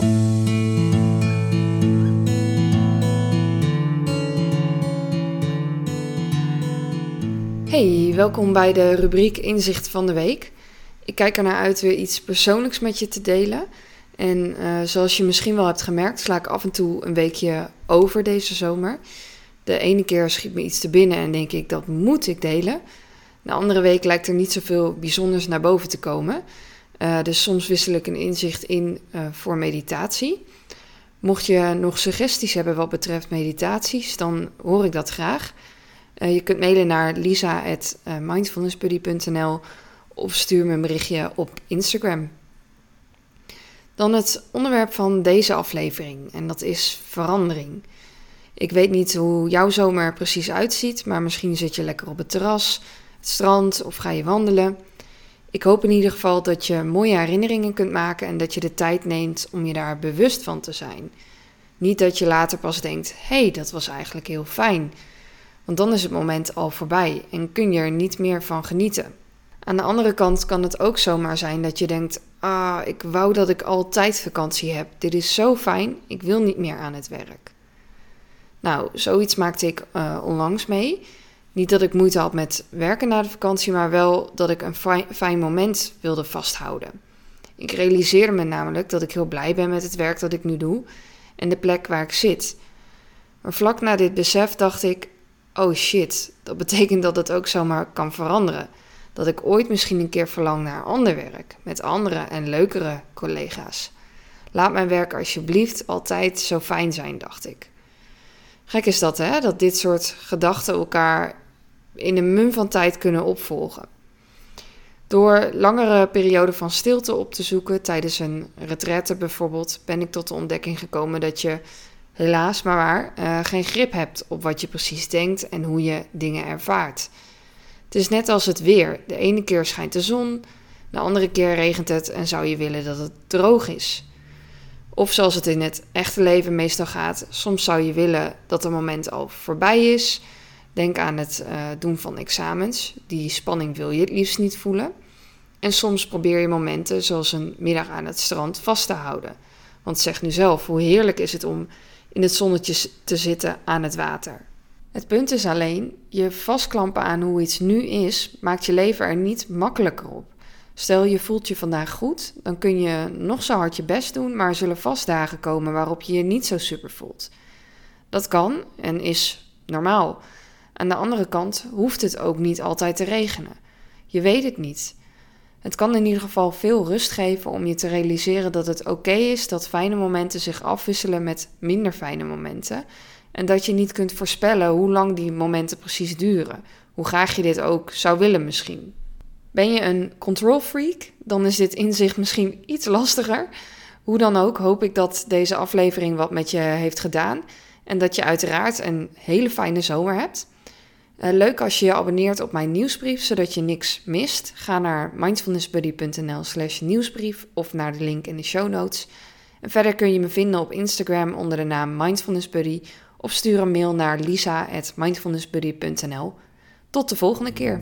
Hey, welkom bij de rubriek Inzicht van de Week. Ik kijk ernaar uit weer iets persoonlijks met je te delen. En uh, zoals je misschien wel hebt gemerkt, sla ik af en toe een weekje over deze zomer. De ene keer schiet me iets te binnen en denk ik dat moet ik delen. De andere week lijkt er niet zoveel bijzonders naar boven te komen. Uh, dus soms wissel ik een inzicht in uh, voor meditatie. Mocht je nog suggesties hebben wat betreft meditaties, dan hoor ik dat graag. Uh, je kunt mailen naar lisa.mindfulnessbuddy.nl of stuur me een berichtje op Instagram. Dan het onderwerp van deze aflevering en dat is verandering. Ik weet niet hoe jouw zomer er precies uitziet, maar misschien zit je lekker op het terras, het strand of ga je wandelen. Ik hoop in ieder geval dat je mooie herinneringen kunt maken en dat je de tijd neemt om je daar bewust van te zijn. Niet dat je later pas denkt: hé, hey, dat was eigenlijk heel fijn. Want dan is het moment al voorbij en kun je er niet meer van genieten. Aan de andere kant kan het ook zomaar zijn dat je denkt: ah, ik wou dat ik altijd vakantie heb. Dit is zo fijn, ik wil niet meer aan het werk. Nou, zoiets maakte ik uh, onlangs mee. Niet dat ik moeite had met werken na de vakantie, maar wel dat ik een fijn moment wilde vasthouden. Ik realiseerde me namelijk dat ik heel blij ben met het werk dat ik nu doe en de plek waar ik zit. Maar vlak na dit besef dacht ik: oh shit, dat betekent dat het ook zomaar kan veranderen. Dat ik ooit misschien een keer verlang naar ander werk, met andere en leukere collega's. Laat mijn werk alsjeblieft altijd zo fijn zijn, dacht ik. Gek is dat, hè? Dat dit soort gedachten elkaar in een mum van tijd kunnen opvolgen. Door langere perioden van stilte op te zoeken, tijdens een retraite bijvoorbeeld, ben ik tot de ontdekking gekomen dat je helaas maar waar uh, geen grip hebt op wat je precies denkt en hoe je dingen ervaart. Het is net als het weer. De ene keer schijnt de zon, de andere keer regent het en zou je willen dat het droog is. Of zoals het in het echte leven meestal gaat, soms zou je willen dat het moment al voorbij is. Denk aan het uh, doen van examens. Die spanning wil je het liefst niet voelen. En soms probeer je momenten zoals een middag aan het strand vast te houden. Want zeg nu zelf, hoe heerlijk is het om in het zonnetje te zitten aan het water. Het punt is alleen, je vastklampen aan hoe iets nu is, maakt je leven er niet makkelijker op. Stel je voelt je vandaag goed, dan kun je nog zo hard je best doen, maar er zullen vast dagen komen waarop je je niet zo super voelt. Dat kan en is normaal. Aan de andere kant hoeft het ook niet altijd te regenen. Je weet het niet. Het kan in ieder geval veel rust geven om je te realiseren dat het oké is dat fijne momenten zich afwisselen met minder fijne momenten. En dat je niet kunt voorspellen hoe lang die momenten precies duren. Hoe graag je dit ook zou willen misschien. Ben je een control freak? Dan is dit inzicht misschien iets lastiger. Hoe dan ook hoop ik dat deze aflevering wat met je heeft gedaan. En dat je uiteraard een hele fijne zomer hebt. Uh, leuk als je je abonneert op mijn nieuwsbrief, zodat je niks mist. Ga naar mindfulnessbuddy.nl slash nieuwsbrief of naar de link in de show notes. En verder kun je me vinden op Instagram onder de naam mindfulnessbuddy of stuur een mail naar lisa.mindfulnessbuddy.nl. Tot de volgende keer.